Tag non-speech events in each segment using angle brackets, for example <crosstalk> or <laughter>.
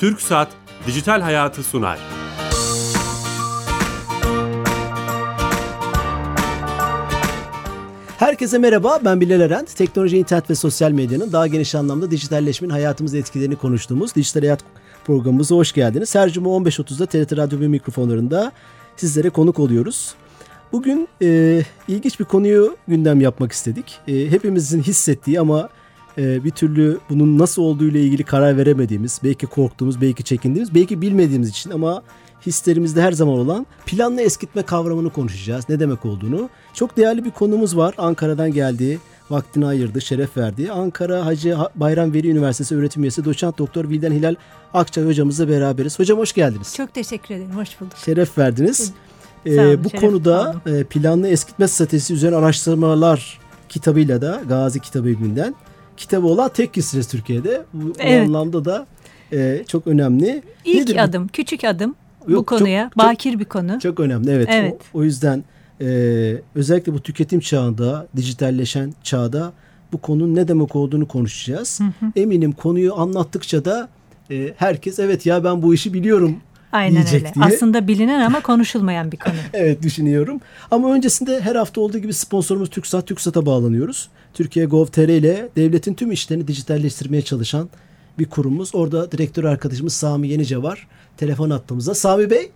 Türk Saat Dijital Hayatı sunar. Herkese merhaba, ben Bilal Eren. Teknoloji, internet ve sosyal medyanın daha geniş anlamda dijitalleşmenin hayatımızda etkilerini konuştuğumuz Dijital Hayat programımıza hoş geldiniz. Her cuma 15.30'da TRT Radyo 1 mikrofonlarında sizlere konuk oluyoruz. Bugün e, ilginç bir konuyu gündem yapmak istedik. E, hepimizin hissettiği ama e, bir türlü bunun nasıl olduğu ile ilgili karar veremediğimiz, belki korktuğumuz, belki çekindiğimiz, belki bilmediğimiz için ama hislerimizde her zaman olan planlı eskitme kavramını konuşacağız. Ne demek olduğunu. Çok değerli bir konumuz var. Ankara'dan geldi. Vaktini ayırdı, şeref verdi. Ankara Hacı Bayram Veli Üniversitesi öğretim üyesi doçent doktor Vilden Hilal Akçay hocamızla beraberiz. Hocam hoş geldiniz. Çok teşekkür ederim. Hoş bulduk. Şeref verdiniz. Ee, bu konuda e, planlı eskitme stratejisi üzerine araştırmalar kitabıyla da Gazi Kitabı evinden kitabı olan tek kişisiniz Türkiye'de. Bu, evet. anlamda da e, çok önemli. İlk Nedir adım, bu? küçük adım Yok, bu konuya. Çok, bakir bir konu. Çok önemli evet. evet. O, o yüzden e, özellikle bu tüketim çağında, dijitalleşen çağda bu konunun ne demek olduğunu konuşacağız. Hı hı. Eminim konuyu anlattıkça da e, herkes evet ya ben bu işi biliyorum Aynen öyle. Diye. Aslında bilinen ama konuşulmayan bir konu. <laughs> evet düşünüyorum. Ama öncesinde her hafta olduğu gibi sponsorumuz TürkSat, TürkSat'a bağlanıyoruz. Türkiye Gov.tr ile devletin tüm işlerini dijitalleştirmeye çalışan bir kurumumuz. Orada direktör arkadaşımız Sami Yenice var. Telefon attığımızda. Sami Bey.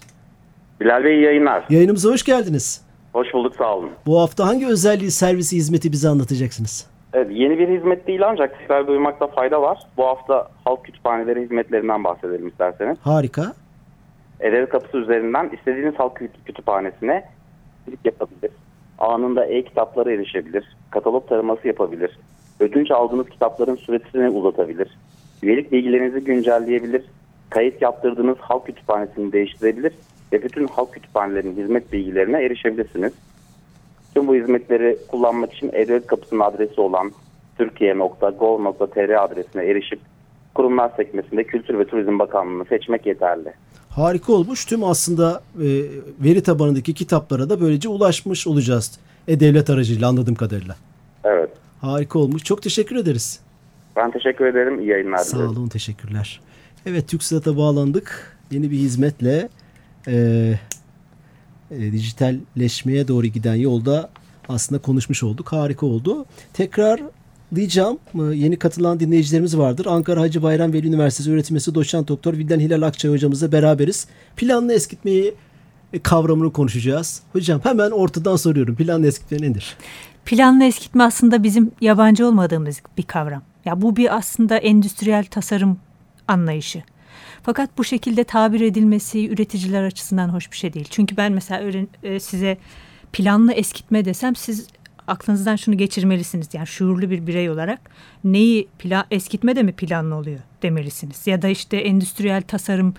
Bilal Bey yayınlar. Yayınımıza hoş geldiniz. Hoş bulduk sağ olun. Bu hafta hangi özelliği, servisi, hizmeti bize anlatacaksınız? Evet, yeni bir hizmet değil ancak tekrar duymakta fayda var. Bu hafta halk kütüphaneleri hizmetlerinden bahsedelim isterseniz. Harika. Ereğli Kapısı üzerinden istediğiniz halk kütüphanesine gidip yapabilir. Anında e-kitaplara erişebilir. Katalog taraması yapabilir. Ödünç aldığınız kitapların süresini uzatabilir. Üyelik bilgilerinizi güncelleyebilir. Kayıt yaptırdığınız halk kütüphanesini değiştirebilir ve bütün halk kütüphanelerinin hizmet bilgilerine erişebilirsiniz. Tüm bu hizmetleri kullanmak için E-Devlet Kapısı'nın adresi olan türkiye.gov.tr adresine erişip kurumlar sekmesinde Kültür ve Turizm Bakanlığı'nı seçmek yeterli harika olmuş. Tüm aslında e, veri tabanındaki kitaplara da böylece ulaşmış olacağız. E-Devlet aracıyla anladığım kadarıyla. Evet. Harika olmuş. Çok teşekkür ederiz. Ben teşekkür ederim. İyi yayınlar Sağ olun. Teşekkürler. Evet TürkSat'a bağlandık. Yeni bir hizmetle e, e, dijitalleşmeye doğru giden yolda aslında konuşmuş olduk. Harika oldu. Tekrar diyeceğim yeni katılan dinleyicilerimiz vardır. Ankara Hacı Bayram Veli Üniversitesi öğretim üyesi doçent doktor Vildan Hilal Akçay hocamızla beraberiz. Planlı eskitmeyi e, kavramını konuşacağız. Hocam hemen ortadan soruyorum. Planlı eskitme nedir? Planlı eskitme aslında bizim yabancı olmadığımız bir kavram. Ya bu bir aslında endüstriyel tasarım anlayışı. Fakat bu şekilde tabir edilmesi üreticiler açısından hoş bir şey değil. Çünkü ben mesela e, size planlı eskitme desem siz aklınızdan şunu geçirmelisiniz. Yani şuurlu bir birey olarak neyi plan, eskitme de mi planlı oluyor demelisiniz. Ya da işte endüstriyel tasarım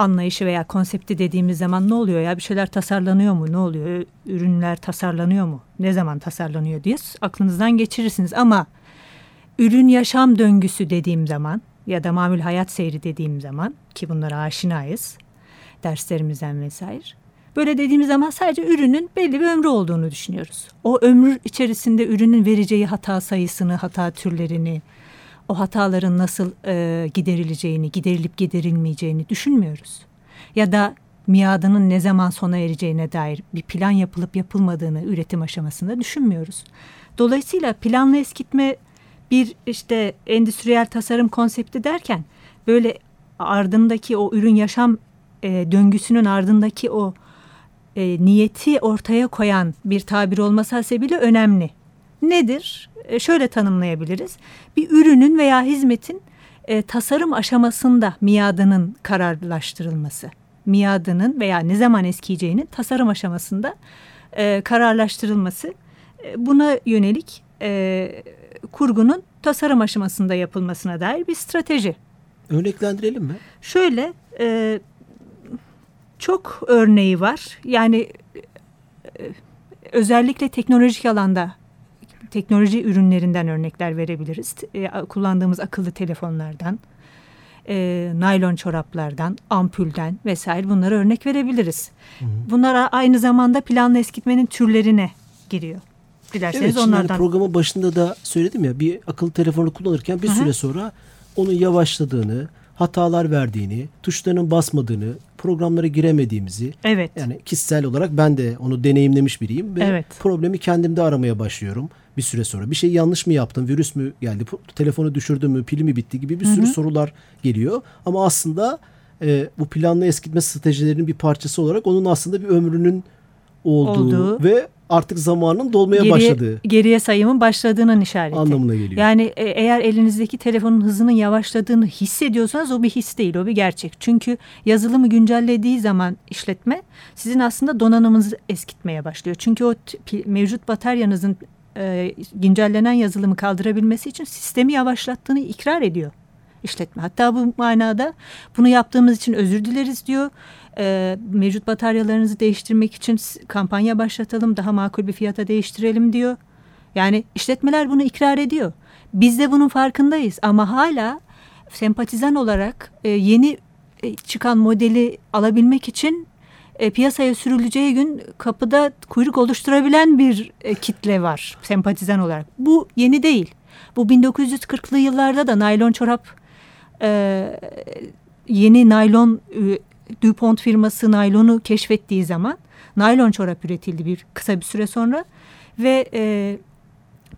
anlayışı veya konsepti dediğimiz zaman ne oluyor ya? Bir şeyler tasarlanıyor mu? Ne oluyor? Ürünler tasarlanıyor mu? Ne zaman tasarlanıyor diye aklınızdan geçirirsiniz. Ama ürün yaşam döngüsü dediğim zaman ya da mamül hayat seyri dediğim zaman ki bunlara aşinayız derslerimizden vesaire. Böyle dediğimiz zaman sadece ürünün belli bir ömrü olduğunu düşünüyoruz. O ömür içerisinde ürünün vereceği hata sayısını, hata türlerini, o hataların nasıl e, giderileceğini, giderilip giderilmeyeceğini düşünmüyoruz. Ya da miadının ne zaman sona ereceğine dair bir plan yapılıp yapılmadığını üretim aşamasında düşünmüyoruz. Dolayısıyla planlı eskitme bir işte endüstriyel tasarım konsepti derken böyle ardındaki o ürün yaşam e, döngüsünün ardındaki o e, niyeti ortaya koyan bir tabir olması hasebiyle önemli. Nedir? E, şöyle tanımlayabiliriz. Bir ürünün veya hizmetin e, tasarım aşamasında miadının kararlaştırılması. Miadının veya ne zaman eskiyeceğinin tasarım aşamasında e, kararlaştırılması. E, buna yönelik e, kurgunun tasarım aşamasında yapılmasına dair bir strateji. Örneklendirelim mi? Şöyle e, çok örneği var. Yani e, özellikle teknolojik alanda teknoloji ürünlerinden örnekler verebiliriz. E, kullandığımız akıllı telefonlardan, e, naylon çoraplardan, ampulden vesaire bunlara örnek verebiliriz. Hı hı. Bunlar aynı zamanda planlı eskitmenin türlerine giriyor. Dilerseniz evet, onlardan. Hani programın başında da söyledim ya bir akıllı telefonu kullanırken bir hı hı. süre sonra onun yavaşladığını, hatalar verdiğini, tuşlarının basmadığını, programlara giremediğimizi Evet. yani kişisel olarak ben de onu deneyimlemiş biriyim ve Evet. problemi kendimde aramaya başlıyorum bir süre sonra. Bir şey yanlış mı yaptım, virüs mü geldi, telefonu düşürdüm mü, pili mi bitti gibi bir sürü sorular geliyor. Ama aslında e, bu planlı eskitme stratejilerinin bir parçası olarak onun aslında bir ömrünün olduğu, Olduğu. ve artık zamanın dolmaya Geriye, başladığı geriye sayımın başladığının işareti. anlamına geliyor. Yani e, eğer elinizdeki telefonun hızının yavaşladığını hissediyorsanız o bir his değil, o bir gerçek. Çünkü yazılımı güncellediği zaman işletme sizin aslında donanımınızı eskitmeye başlıyor. Çünkü o mevcut bataryanızın e, güncellenen yazılımı kaldırabilmesi için sistemi yavaşlattığını ikrar ediyor işletme. Hatta bu manada bunu yaptığımız için özür dileriz diyor. E, mevcut bataryalarınızı değiştirmek için kampanya başlatalım, daha makul bir fiyata değiştirelim diyor. Yani işletmeler bunu ikrar ediyor. Biz de bunun farkındayız ama hala sempatizan olarak e, yeni e, çıkan modeli alabilmek için e, piyasaya sürüleceği gün kapıda kuyruk oluşturabilen bir e, kitle var sempatizan olarak. Bu yeni değil. Bu 1940'lı yıllarda da naylon çorap e, yeni naylon DuPont firması naylonu keşfettiği zaman naylon çorap üretildi bir kısa bir süre sonra ve e,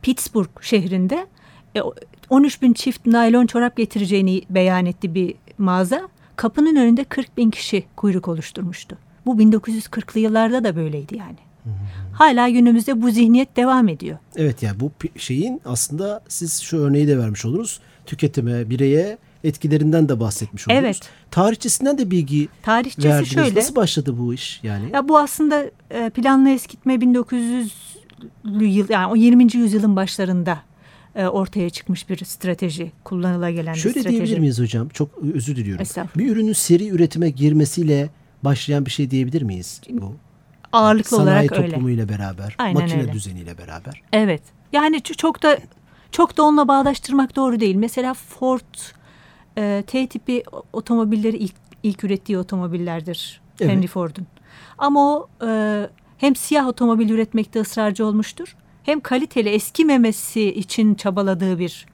Pittsburgh şehrinde e, o- 13 bin çift naylon çorap getireceğini beyan etti bir mağaza. Kapının önünde 40 bin kişi kuyruk oluşturmuştu. Bu 1940'lı yıllarda da böyleydi yani. Hala günümüzde bu zihniyet devam ediyor. Evet yani bu şeyin aslında siz şu örneği de vermiş oluruz. Tüketime, bireye etkilerinden de bahsetmiş oluruz. Evet. Tarihçesinden de bilgi Tarihçesi verdiniz. şöyle. Nasıl başladı bu iş yani? Ya bu aslında e, planlı eskitme 1900'lü yıl yani o 20. yüzyılın başlarında e, ortaya çıkmış bir strateji, kullanıla gelen Şöyle bir strateji. diyebilir miyiz hocam? Çok özür diliyorum. Bir ürünün seri üretime girmesiyle başlayan bir şey diyebilir miyiz bu? Ağırlıklı Sanayi olarak öyle. toplumuyla beraber, Aynen makine öyle. düzeniyle beraber. Evet. Yani çok da çok da onunla bağdaştırmak doğru değil. Mesela Ford e, T tipi otomobilleri ilk ilk ürettiği otomobillerdir Evet. Henry Ford'un. Ama o e, hem siyah otomobil üretmekte ısrarcı olmuştur. Hem kaliteli eskimemesi için çabaladığı bir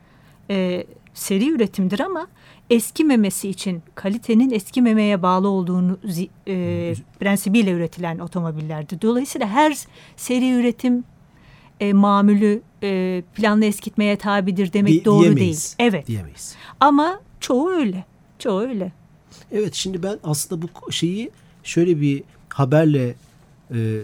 e, seri üretimdir ama eskimemesi için kalitenin eskimemeye bağlı olduğunu e, prensibiyle üretilen otomobillerdi. Dolayısıyla her seri üretim e, mamülü e, planlı eskitmeye tabidir demek Di- doğru diyemeyiz. değil. Evet. Diyemeyiz. Ama çoğu öyle. Çoğu öyle. Evet şimdi ben aslında bu şeyi şöyle bir haberle e,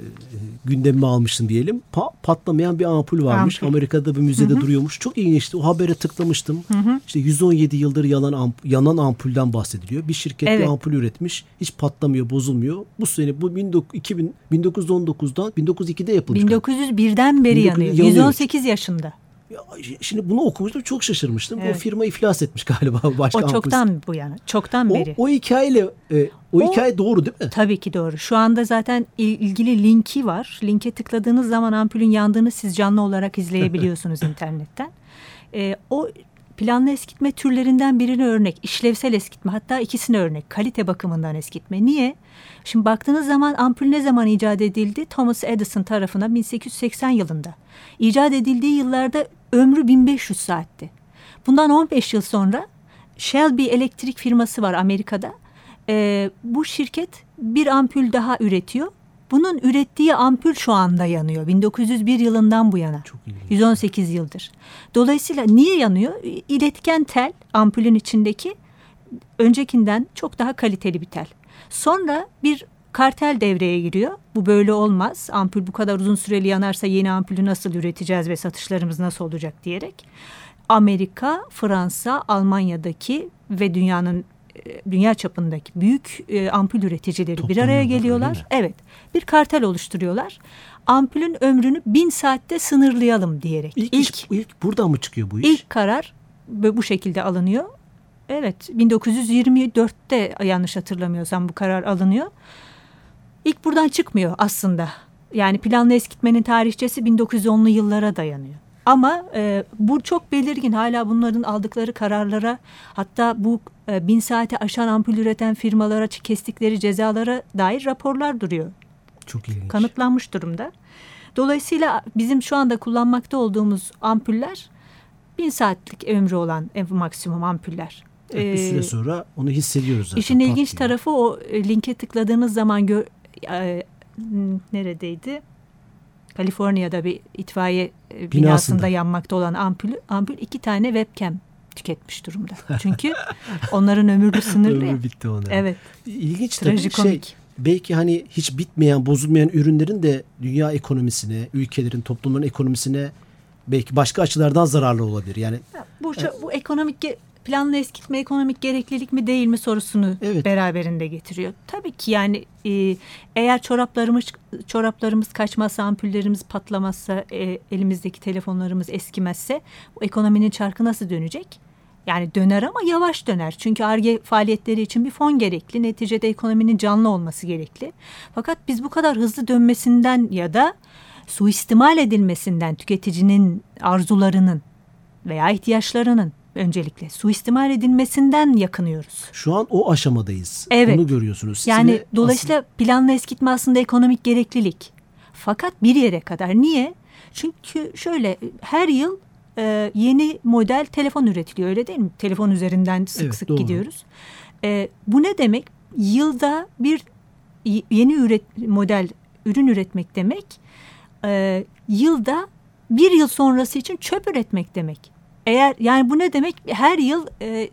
gündemime almıştım diyelim. Pa- patlamayan bir ampul varmış. Ampul. Amerika'da bir müzede duruyormuş. Çok ilginçti. O habere tıklamıştım. İşte 117 yıldır yalan amp- yanan ampulden bahsediliyor. Bir şirket Evet. bir ampul üretmiş. Hiç patlamıyor, bozulmuyor. Bu sene bu 19, 2000, 1919'dan 1902'de yapılmış. 1901'den beri 1900 yanıyor. yanıyor. 118 yaşında. Ya, şimdi bunu okumuştum çok şaşırmıştım. O Evet. firma iflas etmiş galiba başka O çoktan bu yana. Çoktan o, beri. o hikayeyle e, o, O- hikaye doğru değil mi? Tabii ki doğru. Şu anda zaten il- ilgili linki var. Linke tıkladığınız zaman ampulün yandığını siz canlı olarak izleyebiliyorsunuz <laughs> internetten. Ee, o planlı eskitme türlerinden birini örnek. işlevsel eskitme hatta ikisine örnek. Kalite bakımından eskitme. Niye? Şimdi baktığınız zaman ampul ne zaman icat edildi? Thomas Edison tarafından 1880 yılında. İcat edildiği yıllarda ömrü 1500 saatti. Bundan 15 yıl sonra Shelby elektrik firması var Amerika'da. Ee, bu şirket bir ampul daha üretiyor. Bunun ürettiği ampul şu anda yanıyor. 1901 yılından bu yana. Çok ilginç. 118 yıldır. Dolayısıyla niye yanıyor? İletken tel ampulün içindeki öncekinden çok daha kaliteli bir tel. Sonra bir kartel devreye giriyor. Bu böyle olmaz. Ampul bu kadar uzun süreli yanarsa yeni ampulü nasıl üreteceğiz ve satışlarımız nasıl olacak diyerek. Amerika, Fransa, Almanya'daki ve dünyanın e, dünya çapındaki büyük e, ampul üreticileri bir araya geliyorlar. Evet. Bir kartel oluşturuyorlar. Ampulün ömrünü bin saatte sınırlayalım diyerek. İlk, ilk, iş, ilk buradan mı çıkıyor bu iş? ilk karar bu şekilde alınıyor. Evet 1924'te yanlış hatırlamıyorsam bu karar alınıyor. İlk buradan çıkmıyor aslında. Yani planlı eskitmenin tarihçesi 1910'lu yıllara dayanıyor. Ama e, bu çok belirgin hala bunların aldıkları kararlara hatta bu e, bin saate aşan ampul üreten firmalara kestikleri cezalara dair raporlar duruyor Çok ilginç. kanıtlanmış durumda. Dolayısıyla bizim şu anda kullanmakta olduğumuz ampuller bin saatlik ömrü olan en maksimum ampuller. bir e, süre sonra onu hissediyoruz zaten. İşin ilginç tarafı o e, linke tıkladığınız zaman gö- e, neredeydi? Kaliforniya'da bir itfaiye e, binasında, Binasında. yanmakta olan ampul, ampul iki tane webcam tüketmiş durumda. <laughs> Çünkü onların ömürlü sınırlı. Ömrü bitti ona. Evet. İlginç tabii şey Trajikomik. belki hani hiç bitmeyen, bozulmayan ürünlerin de dünya ekonomisine, ülkelerin, toplumların ekonomisine belki başka açılardan zararlı olabilir. Yani Bu, bu ekonomik planlı eskitme ekonomik gereklilik mi değil mi sorusunu Evet. beraberinde getiriyor. Tabii ki yani e, eğer çoraplarımız çoraplarımız kaçmazsa, ampullerimiz patlamazsa, e, elimizdeki telefonlarımız eskimezse bu ekonominin çarkı nasıl dönecek? Yani döner ama yavaş döner. Çünkü ARGE faaliyetleri için bir fon gerekli. Neticede ekonominin canlı olması gerekli. Fakat biz bu kadar hızlı dönmesinden ya da suistimal edilmesinden tüketicinin arzularının veya ihtiyaçlarının öncelikle suistimal edilmesinden yakınıyoruz. şu an o aşamadayız. Evet. Onu görüyorsunuz. Yani de dolayısıyla planlı eskitme aslında ekonomik gereklilik. Fakat bir yere kadar. Niye? Çünkü şöyle her yıl e, yeni model telefon üretiliyor öyle değil mi? Telefon üzerinden sık Evet, sık doğru. gidiyoruz. E, bu ne demek? Yılda bir yeni üret model ürün üretmek demek. E, yılda bir yıl sonrası için çöp üretmek demek. Eğer yani bu ne demek? Her yıl e,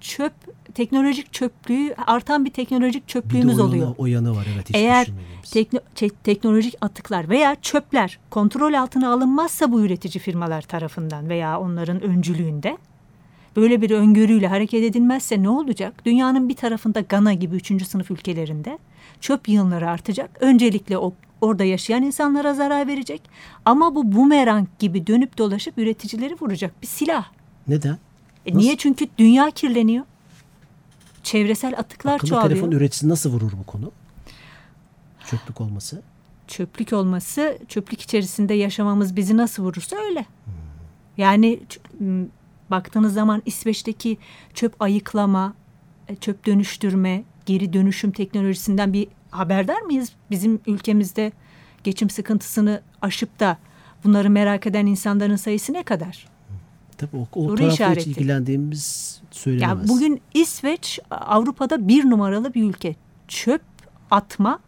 çöp teknolojik çöplüğü artan bir teknolojik bir de çöplüğümüz o yanı- oluyor. O yanı var evet. Hiç Eğer tekno- teknolojik atıklar veya çöpler kontrol altına alınmazsa bu üretici firmalar tarafından veya onların öncülüğünde böyle bir öngörüyle hareket edilmezse ne olacak? Dünyanın bir tarafında Gana gibi üçüncü sınıf ülkelerinde çöp yığınları artacak. Öncelikle o orada yaşayan insanlara zarar verecek. Ama bu bumerang gibi dönüp dolaşıp üreticileri vuracak bir silah. Neden? E niye? Çünkü dünya kirleniyor. Çevresel atıklar Akıllı çoğalıyor. telefon üreticisi nasıl vurur bu konu? Çöplük olması. çöplük olması, çöplük içerisinde yaşamamız bizi nasıl vurursa öyle. Yani ç- m, baktığınız zaman İsveç'teki çöp ayıklama, e, çöp dönüştürme, geri dönüşüm teknolojisinden bir haberdar mıyız? Bizim ülkemizde geçim sıkıntısını aşıp da bunları merak eden insanların sayısı ne kadar? Tabii o, o Soru tarafta hiç ilgilendiğimiz söylenemez. Yani bugün İsveç Avrupa'da bir numaralı bir ülke. Çöp atma,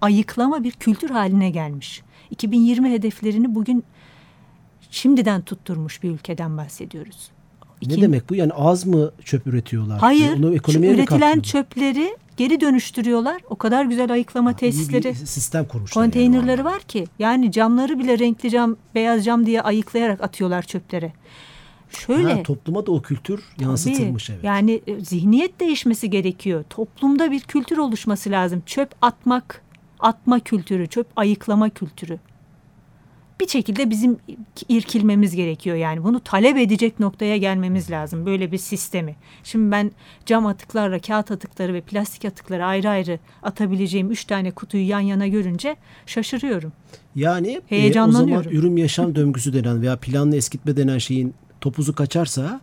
ayıklama bir kültür haline gelmiş. 2020 hedeflerini bugün şimdiden tutturmuş bir ülkeden bahsediyoruz. ne İkin- demek bu? Yani az mı çöp üretiyorlar? Hayır, Onu ekonomiye mi üretilen çöpleri geri dönüştürüyorlar. O kadar güzel ayıklama tesisleri, sistem kurmuşlar. yani konteynerleri o var ki. Yani camları bile renkli cam, beyaz cam diye ayıklayarak atıyorlar çöplere. Şöyle. Ha, topluma da o kültür yansıtılmış Tabii. evet. Yani e, zihniyet değişmesi gerekiyor. Toplumda bir kültür oluşması lazım. Çöp atmak, atma kültürü, çöp ayıklama kültürü. Bir şekilde bizim irkilmemiz gerekiyor yani. Bunu talep edecek noktaya gelmemiz lazım. Böyle bir sistemi. Şimdi ben cam atıklarla kağıt atıkları ve plastik atıkları ayrı ayrı atabileceğim üç tane kutuyu yan yana görünce şaşırıyorum. Yani e, o zaman ürün yaşam döngüsü denen veya planlı eskitme denen şeyin topuzu kaçarsa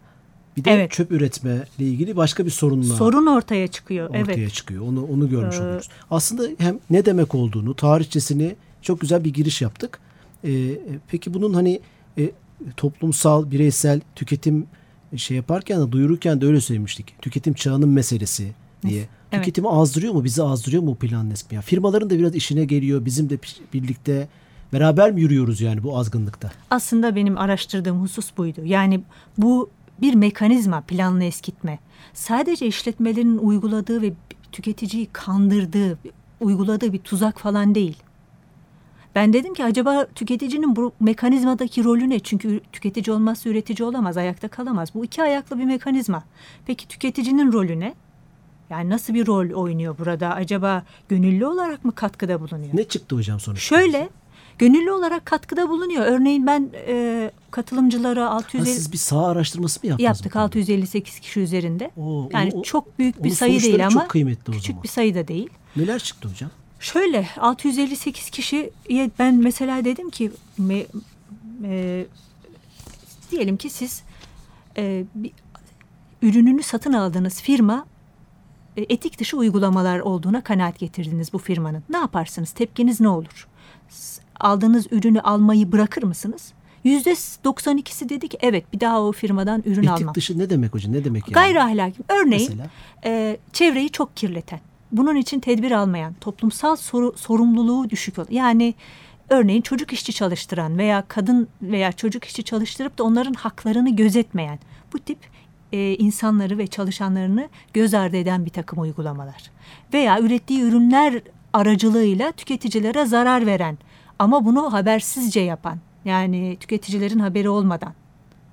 bir de Evet. çöp üretme ile ilgili başka bir sorunla Sorun ortaya çıkıyor. ortaya evet. çıkıyor. Onu onu görmüş Ee, oluyoruz. Aslında hem ne demek olduğunu, tarihçesini çok güzel bir giriş yaptık. Ee, e, peki bunun hani e, toplumsal, bireysel tüketim şey yaparken de duyururken de öyle söylemiştik. Tüketim çağının meselesi diye. Evet. Tüketimi azdırıyor mu? Bizi azdırıyor mu bu planlı eskitme? Yani firmaların da biraz işine geliyor. Bizim de birlikte beraber mi yürüyoruz yani bu azgınlıkta? Aslında benim araştırdığım husus buydu. Yani bu bir mekanizma planlı eskitme. Sadece işletmelerin uyguladığı ve tüketiciyi kandırdığı, uyguladığı bir tuzak falan değil. Ben dedim ki acaba tüketicinin bu mekanizmadaki rolü ne? Çünkü tüketici olmazsa üretici olamaz, ayakta kalamaz. Bu iki ayaklı bir mekanizma. Peki tüketicinin rolü ne? Yani nasıl bir rol oynuyor burada? Acaba gönüllü olarak mı katkıda bulunuyor? Ne çıktı hocam sonuçta? Şöyle gönüllü olarak katkıda bulunuyor. Örneğin ben e, katılımcılara Ha, 650 siz bir saha araştırması mı yaptınız? yaptık konuda? 658 kişi üzerinde. Oo, yani o- çok büyük bir sayı değil ama çok kıymetli o küçük zaman. bir sayı da değil. Neler çıktı hocam? Şöyle 658 kişiye ben mesela dedim ki me, e, diyelim ki siz e, bir, ürününü satın aldığınız firma e, etik dışı uygulamalar olduğuna kanaat getirdiniz bu firmanın. Ne yaparsınız? Tepkiniz ne olur? Aldığınız ürünü almayı bırakır mısınız? %92'si dedi ki evet bir daha o firmadan ürün Etik almam. dışı ne demek hocam? Ne demek yani? Gayri ahlaki. Örneğin Mesela? e, çevreyi çok kirleten, bunun için tedbir almayan, toplumsal soru, sorumluluğu düşük olan. Yani örneğin çocuk işçi çalıştıran veya kadın veya çocuk işçi çalıştırıp da onların haklarını gözetmeyen bu tip e, insanları ve çalışanlarını göz ardı eden bir takım uygulamalar. Veya ürettiği ürünler aracılığıyla tüketicilere zarar veren ama bunu habersizce yapan yani tüketicilerin haberi olmadan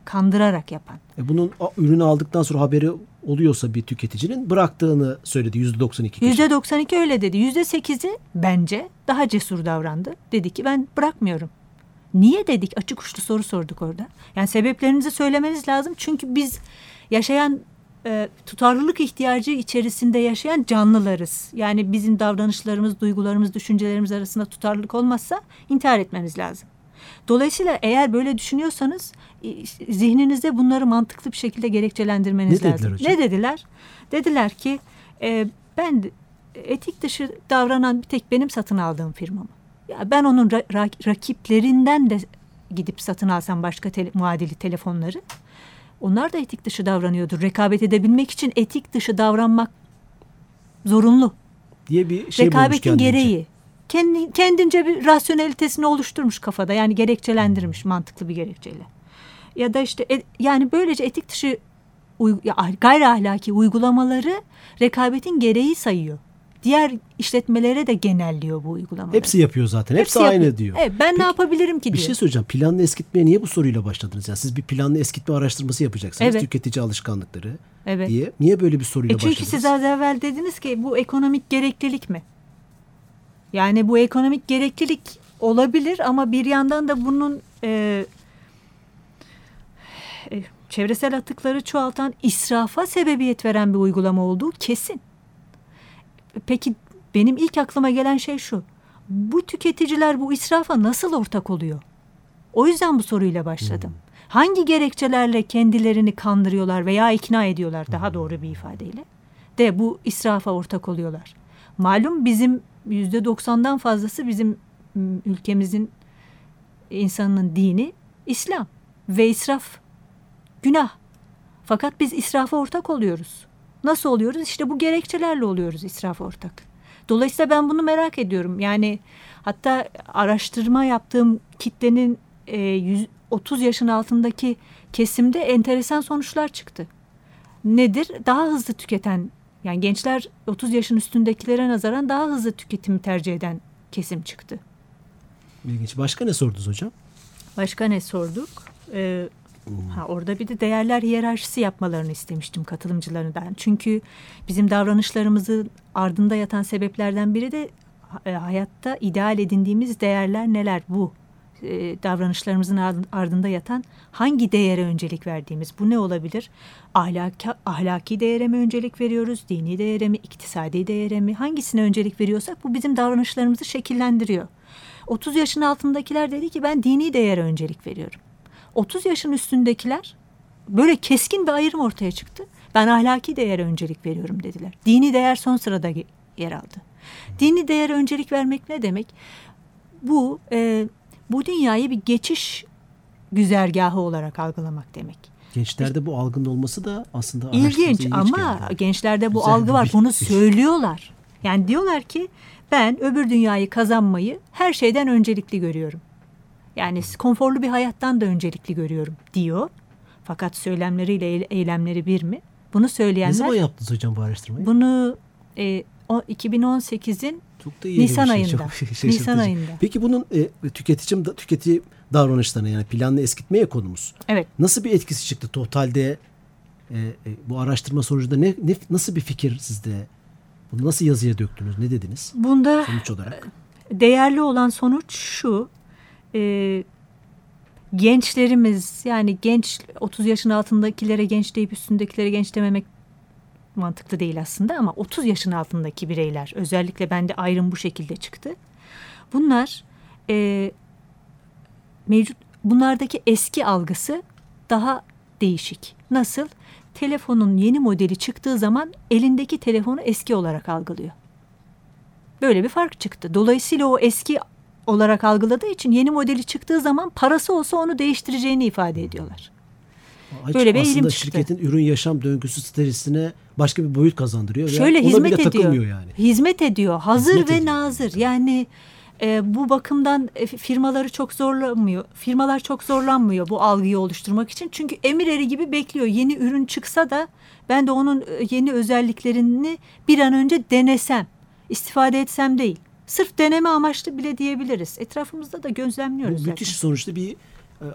kandırarak yapan. E bunun ürünü aldıktan sonra haberi oluyorsa bir tüketicinin bıraktığını söyledi %92 kişi. Yüzde 92 öyle dedi. Yüzde 8'i bence daha cesur davrandı. Dedi ki ben bırakmıyorum. Niye dedik? Açık uçlu soru sorduk orada. Yani sebeplerinizi söylemeniz lazım. Çünkü biz yaşayan e, tutarlılık ihtiyacı içerisinde yaşayan canlılarız. Yani bizim davranışlarımız, duygularımız, düşüncelerimiz arasında tutarlılık olmazsa intihar etmemiz lazım. Dolayısıyla eğer böyle düşünüyorsanız e, zihninizde bunları mantıklı bir şekilde gerekçelendirmeniz Ne dediler lazım. hocam? Ne dediler? Dediler ki e, ben etik dışı davranan bir tek benim satın aldığım firmamı. Ya ben onun ra- ra- rakiplerinden de gidip satın alsam başka tele- muadili telefonları onlar da etik dışı davranıyordur. Rekabet edebilmek için etik dışı davranmak zorunlu. diye bir şey Rekabetin gereği. Kendi, kendince bir rasyonelitesini oluşturmuş kafada. Yani gerekçelendirmiş mantıklı bir gerekçeyle. Ya da işte e- yani böylece etik dışı ah- gayri ahlaki uygulamaları rekabetin gereği sayıyor. Diğer işletmelere de genelliyor bu uygulamaları. Hepsi yapıyor zaten. Hepsi, yapıyor. aynı diyor. Evet, ben ne Peki, yapabilirim ki Bir diyor. şey söyleyeceğim. Planlı eskitmeye niye bu soruyla başladınız? Yani siz bir planlı eskitme araştırması yapacaksınız. Evet. Tüketici alışkanlıkları Evet. diye. Niye böyle bir soruyla E çünkü başladınız? siz az evvel dediniz ki bu ekonomik gereklilik mi? Yani bu ekonomik gereklilik olabilir ama bir yandan da bunun e, e, çevresel atıkları çoğaltan israfa sebebiyet veren bir uygulama olduğu kesin. Peki benim ilk aklıma gelen şey şu. Bu tüketiciler bu israfa nasıl ortak oluyor? O yüzden bu soruyla başladım. Hangi gerekçelerle kendilerini kandırıyorlar veya ikna ediyorlar daha doğru bir ifadeyle de bu israfa ortak oluyorlar. Malum bizim yüzde doksandan fazlası bizim ülkemizin insanının dini İslam ve israf günah. Fakat biz israfa ortak oluyoruz. Nasıl oluyoruz? İşte bu gerekçelerle oluyoruz israfa ortak. Dolayısıyla ben bunu merak ediyorum. Yani hatta araştırma yaptığım kitlenin e, 100 30 yaşın altındaki kesimde enteresan sonuçlar çıktı. Nedir? Daha hızlı tüketen yani gençler 30 yaşın üstündekilere nazaran daha hızlı tüketimi tercih eden kesim çıktı. İlginç. Başka ne sordunuz hocam? Başka ne sorduk? Ee, ha, orada bir de değerler hiyerarşisi yapmalarını istemiştim katılımcılarından. Çünkü bizim davranışlarımızın ardında yatan sebeplerden biri de e, hayatta ideal edindiğimiz değerler neler bu? E, davranışlarımızın ard- ardında yatan hangi değere öncelik verdiğimiz bu ne olabilir? Ahlaki, ahlaki değere mi öncelik veriyoruz? Dini değere mi? iktisadi değere mi? Hangisine öncelik veriyorsak bu bizim davranışlarımızı şekillendiriyor. 30 yaşın altındakiler dedi ki ben dini değere öncelik veriyorum. 30 yaşın üstündekiler böyle keskin bir ayrım ortaya çıktı. Ben ahlaki değere öncelik veriyorum dediler. Dini değer son sırada yer aldı. Dini değere öncelik vermek ne demek? Bu e, bu dünyayı bir geçiş güzergahı olarak algılamak demek. Gençlerde bu algının olması da aslında İlginç ama geldi. gençlerde bu Güzel algı bir var. bil- Bunu söylüyorlar. Yani diyorlar ki ben öbür dünyayı kazanmayı her şeyden öncelikli görüyorum. Yani konforlu bir hayattan da öncelikli görüyorum diyor. Fakat söylemleriyle eyle- eylemleri bir mi? Bunu Ne söyleyenler zaman yaptınız hocam bu araştırmayı? bunu e, o 2018'in Çok da iyi Nisan bir şey. ayında. Çok şaşırtıcı. Nisan ayında. Peki bunun e, tüketici, tüketici davranışlarına yani planlı eskitmeye konumuz. evet Nasıl bir etkisi çıktı totalde e, e, bu araştırma sonucunda ne, ne nasıl bir fikir sizde? Bunu nasıl yazıya döktünüz? Ne dediniz bunda sonuç olarak? değerli olan sonuç şu. e, gençlerimiz yani genç 30 yaşın altındakilere genç deyip üstündekilere genç dememek mantıklı değil aslında ama 30 yaşın altındaki bireyler özellikle bende ayrım bu şekilde çıktı. Bunlar e, mevcut bunlardaki eski algısı daha değişik. Nasıl? Telefonun yeni modeli çıktığı zaman elindeki telefonu eski olarak algılıyor. Böyle bir fark çıktı. Dolayısıyla o eski olarak algıladığı için yeni modeli çıktığı zaman parası olsa onu değiştireceğini ifade ediyorlar. Hiç Böyle bir eğilim aslında çıktı. şirketin ürün yaşam döngüsü stratejisine başka bir boyut kazandırıyor. Şöyle ona hizmet bile ediyor. yani. Hizmet ediyor. Hazır Hizmet ve ediyor. nazır. Yani e, bu bakımdan e, firmaları çok zorlamıyor. Firmalar çok zorlanmıyor bu algıyı oluşturmak için. Çünkü emir eri gibi bekliyor. Yeni ürün çıksa da ben de onun e, yeni özelliklerini bir an önce denesem, istifade etsem değil. Sırf deneme amaçlı bile diyebiliriz. Etrafımızda da gözlemliyoruz. Bu zaten. müthiş sonuçta bir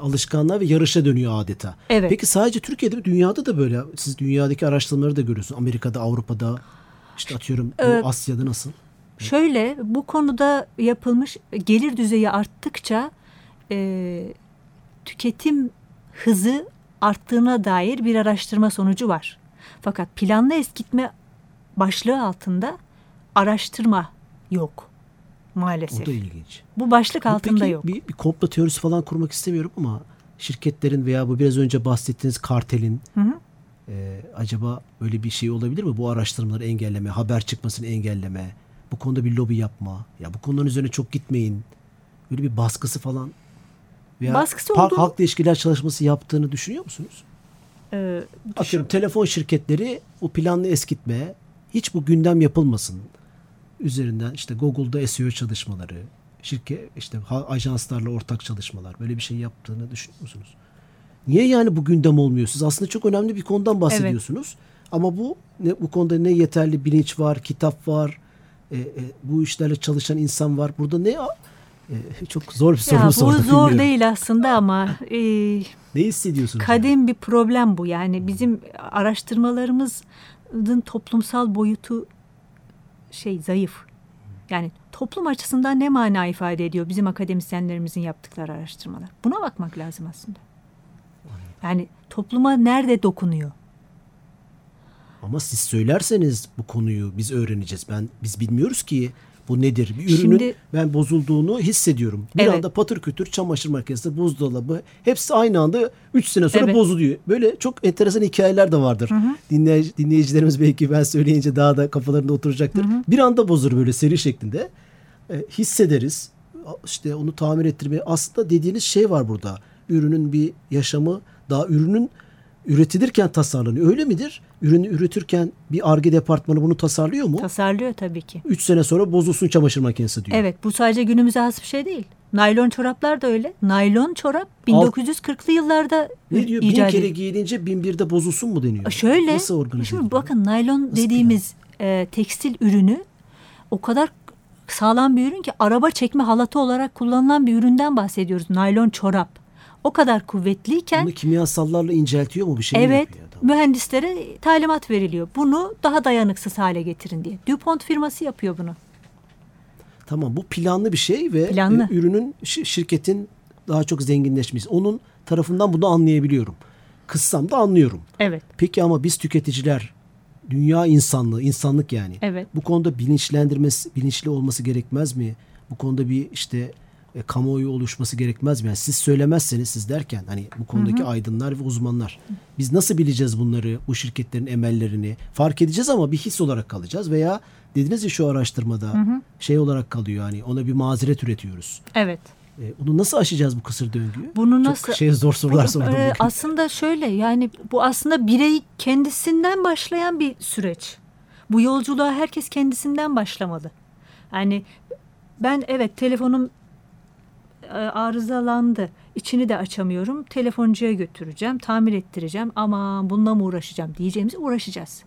alışkanlığa ve yarışa dönüyor adeta. Evet. Peki sadece Türkiye'de mi dünyada da böyle? Siz dünyadaki araştırmaları da görüyorsunuz. Amerika'da, Avrupa'da, işte atıyorum Evet. Asya'da nasıl? Şöyle bu konuda yapılmış gelir düzeyi arttıkça e, tüketim hızı arttığına dair bir araştırma sonucu var. Fakat planlı eskitme başlığı altında araştırma yok maalesef. O da ilginç. Bu başlık Bu altında peki yok. Bir, bir komplo teorisi falan kurmak istemiyorum ama şirketlerin veya bu biraz önce bahsettiğiniz kartelin Hı hı. e, acaba böyle bir şey olabilir mi? Bu araştırmaları engelleme, haber çıkmasını engelleme, bu konuda bir lobi yapma, ya bu konuların üzerine çok gitmeyin. Böyle bir baskısı falan veya Baskısı halk- olduğunu- halkla ilişkiler çalışması yaptığını düşünüyor musunuz? Ee, Atıyorum telefon şirketleri bu planlı eskitme hiç bu gündem yapılmasın. Üzerinden işte Google'da SEO çalışmaları, şirket işte ajanslarla ortak çalışmalar böyle bir şey yaptığını düşünüyor musunuz? Niye yani bu gündem olmuyor? Siz aslında çok önemli bir konudan bahsediyorsunuz. Ama bu ne, bu konuda ne yeterli bilinç var, kitap var, e, e, bu işlerle çalışan insan var. Burada ne e, <laughs> çok zor bir soru mu bu zor bilmiyorum. değil aslında ama e, Ne hissediyorsunuz? yani? kadim bir problem bu. Yani bizim araştırmalarımızın toplumsal boyutu şey zayıf. Yani toplum açısından ne mana ifade ediyor bizim akademisyenlerimizin yaptıkları araştırmalar? Buna bakmak lazım aslında. Yani topluma nerede dokunuyor? Ama siz söylerseniz bu konuyu biz öğreneceğiz. Ben biz bilmiyoruz ki bu nedir? Bir ürünün Şimdi- ben bozulduğunu hissediyorum. Bir Evet. anda patır kütür çamaşır makinesi, buzdolabı hepsi aynı anda 3 sene sonra Evet. bozuluyor. Böyle çok enteresan hikayeler de vardır. Dinley- dinleyicilerimiz belki ben söyleyince daha da kafalarında oturacaktır. Bir anda bozulur böyle seri şeklinde. E, hissederiz. İşte onu tamir ettirmeye aslında dediğiniz şey var burada. Ürünün bir yaşamı daha ürünün üretilirken tasarlanıyor. Öyle midir? Ürünü üretirken bir ARGE departmanı bunu tasarlıyor mu? Tasarlıyor tabii ki. 3 sene sonra bozulsun çamaşır makinesi diyor. Evet bu sadece günümüze has bir şey değil. Naylon çoraplar da öyle. Naylon çorap 1940'lı yıllarda Ne diyor? Bin kere giyilince bin birde bozulsun mu deniyor? Şöyle, Nasıl organize şimdi bakın naylon Nasıl dediğimiz e, tekstil ürünü o kadar sağlam bir ürün ki araba çekme halatı olarak kullanılan bir üründen bahsediyoruz. Naylon çorap. O kadar kuvvetliyken Bunu kimyasallarla inceltiyor mu bir şey evet yapıyor? Tamam. mühendislere talimat veriliyor. Bunu daha dayanıksız hale getirin diye. DuPont firması yapıyor bunu. Tamam bu planlı bir şey ve Planlı. ürünün şi- şirketin daha çok zenginleşmesi. Onun tarafından bunu anlayabiliyorum. Kıssam da anlıyorum. Evet. Peki ama biz tüketiciler dünya insanlığı, insanlık yani. Evet. Bu konuda bilinçlendirmesi, bilinçli olması gerekmez mi? Bu konuda bir işte e, kamuoyu oluşması gerekmez mi? Yani siz söylemezseniz siz derken hani bu konudaki aydınlar ve uzmanlar. Biz nasıl bileceğiz bunları, bu şirketlerin emellerini? Fark edeceğiz ama bir his olarak kalacağız veya dediniz ya şu araştırmada şey olarak kalıyor hani ona bir mazeret üretiyoruz. Evet. E, bunu nasıl aşacağız bu kısır döngüyü? Bunu Çok nasıl- şey zor sorular sordum bugün. aslında şöyle yani bu aslında birey kendisinden başlayan bir süreç. Bu yolculuğa herkes kendisinden başlamalı. Yani ben evet telefonum e, arızalandı. İçini de açamıyorum. Telefoncuya götüreceğim, tamir ettireceğim. Ama bununla mı uğraşacağım diyeceğimize uğraşacağız.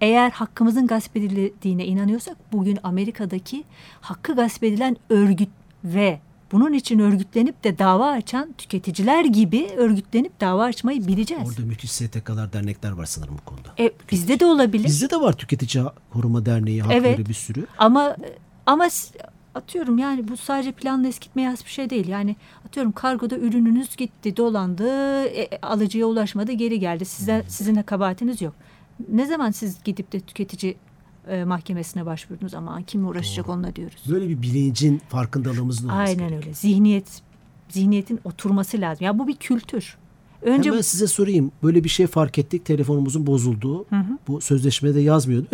Eğer hakkımızın gasp edildiğine inanıyorsak bugün Amerika'daki hakkı gasp edilen örgüt ve bunun için örgütlenip de dava açan tüketiciler gibi örgütlenip dava açmayı bileceğiz. Orada müthiş STK'lar, dernekler var sanırım bu konuda. E, bizde de olabilir. Bizde de var Tüketici Koruma Derneği, hakları Evet. bir sürü. Ama ama atıyorum yani bu sadece planla eskitmeye has bir şey değil. Yani atıyorum kargoda ürününüz gitti, dolandı, e, alıcıya ulaşmadı, geri geldi. Size sizin de kabahatiniz yok. Ne zaman siz gidip de tüketici e, mahkemesine başvurdunuz ama kim uğraşacak onunla diyoruz. Böyle bir bilincin farkındalığımızın olması Aynen gerekiyor. öyle. Zihniyet zihniyetin oturması lazım. Ya bu bir kültür. Önce Hemen size sorayım. Böyle bir şey fark ettik. Telefonumuzun bozulduğu. Bu sözleşmede yazmıyordu.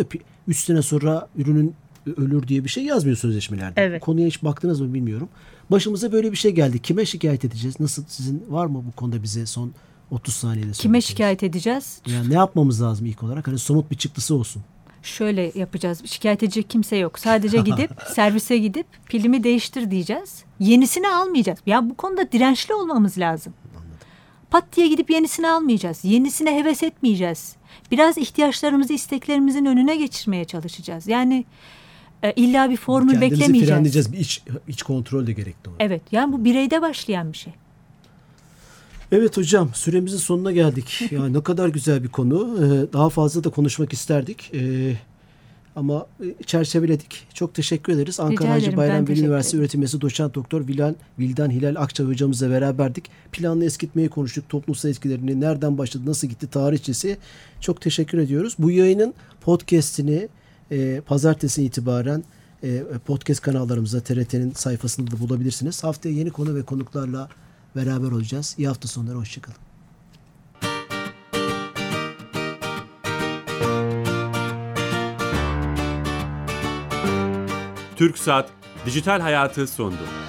3 sene sonra ürünün ölür diye bir şey yazmıyor sözleşmelerde. Evet. Konuya hiç baktınız mı bilmiyorum. Başımıza böyle bir şey geldi. Kime şikayet edeceğiz? Nasıl sizin var mı bu konuda bize son 30 saniyede Kime şikayet edeceğiz? Yani ne yapmamız lazım ilk olarak? Hani somut bir çıktısı olsun. Şöyle yapacağız. Şikayet edecek kimse yok. Sadece gidip <laughs> servise gidip pilimi değiştir diyeceğiz. Yenisini almayacağız. Ya bu konuda dirençli olmamız lazım. Pat diye gidip yenisini almayacağız. Yenisine heves etmeyeceğiz. Biraz ihtiyaçlarımızı, isteklerimizin önüne geçirmeye çalışacağız. Yani e, illa bir formül Kendimizi beklemeyeceğiz. frenleyeceğiz. Bir iç, iç kontrol de gerekli. ona. Evet, yani bu bireyde başlayan bir şey. Evet hocam süremizin sonuna geldik. <laughs> Ya ne kadar güzel bir konu. Ee, Daha fazla da konuşmak isterdik. Ee, Ama çerçeveledik. Çok teşekkür ederiz. Ankara Hacı Bayram Veli Üniversitesi öğretim üyesi doçent doktor Vildan, Vildan Hilal Akçay hocamızla beraberdik. Planlı eskitmeyi konuştuk. Toplumsal etkilerini nereden başladı, nasıl gitti, tarihçesi. Çok teşekkür ediyoruz. Bu yayının podcast'ini e, pazartesi itibaren e, podcast kanallarımızda TRT'nin sayfasında da bulabilirsiniz. Haftaya yeni konu ve konuklarla beraber olacağız. İyi hafta sonları. Hoşçakalın. Türk Saat Dijital Hayatı sondu.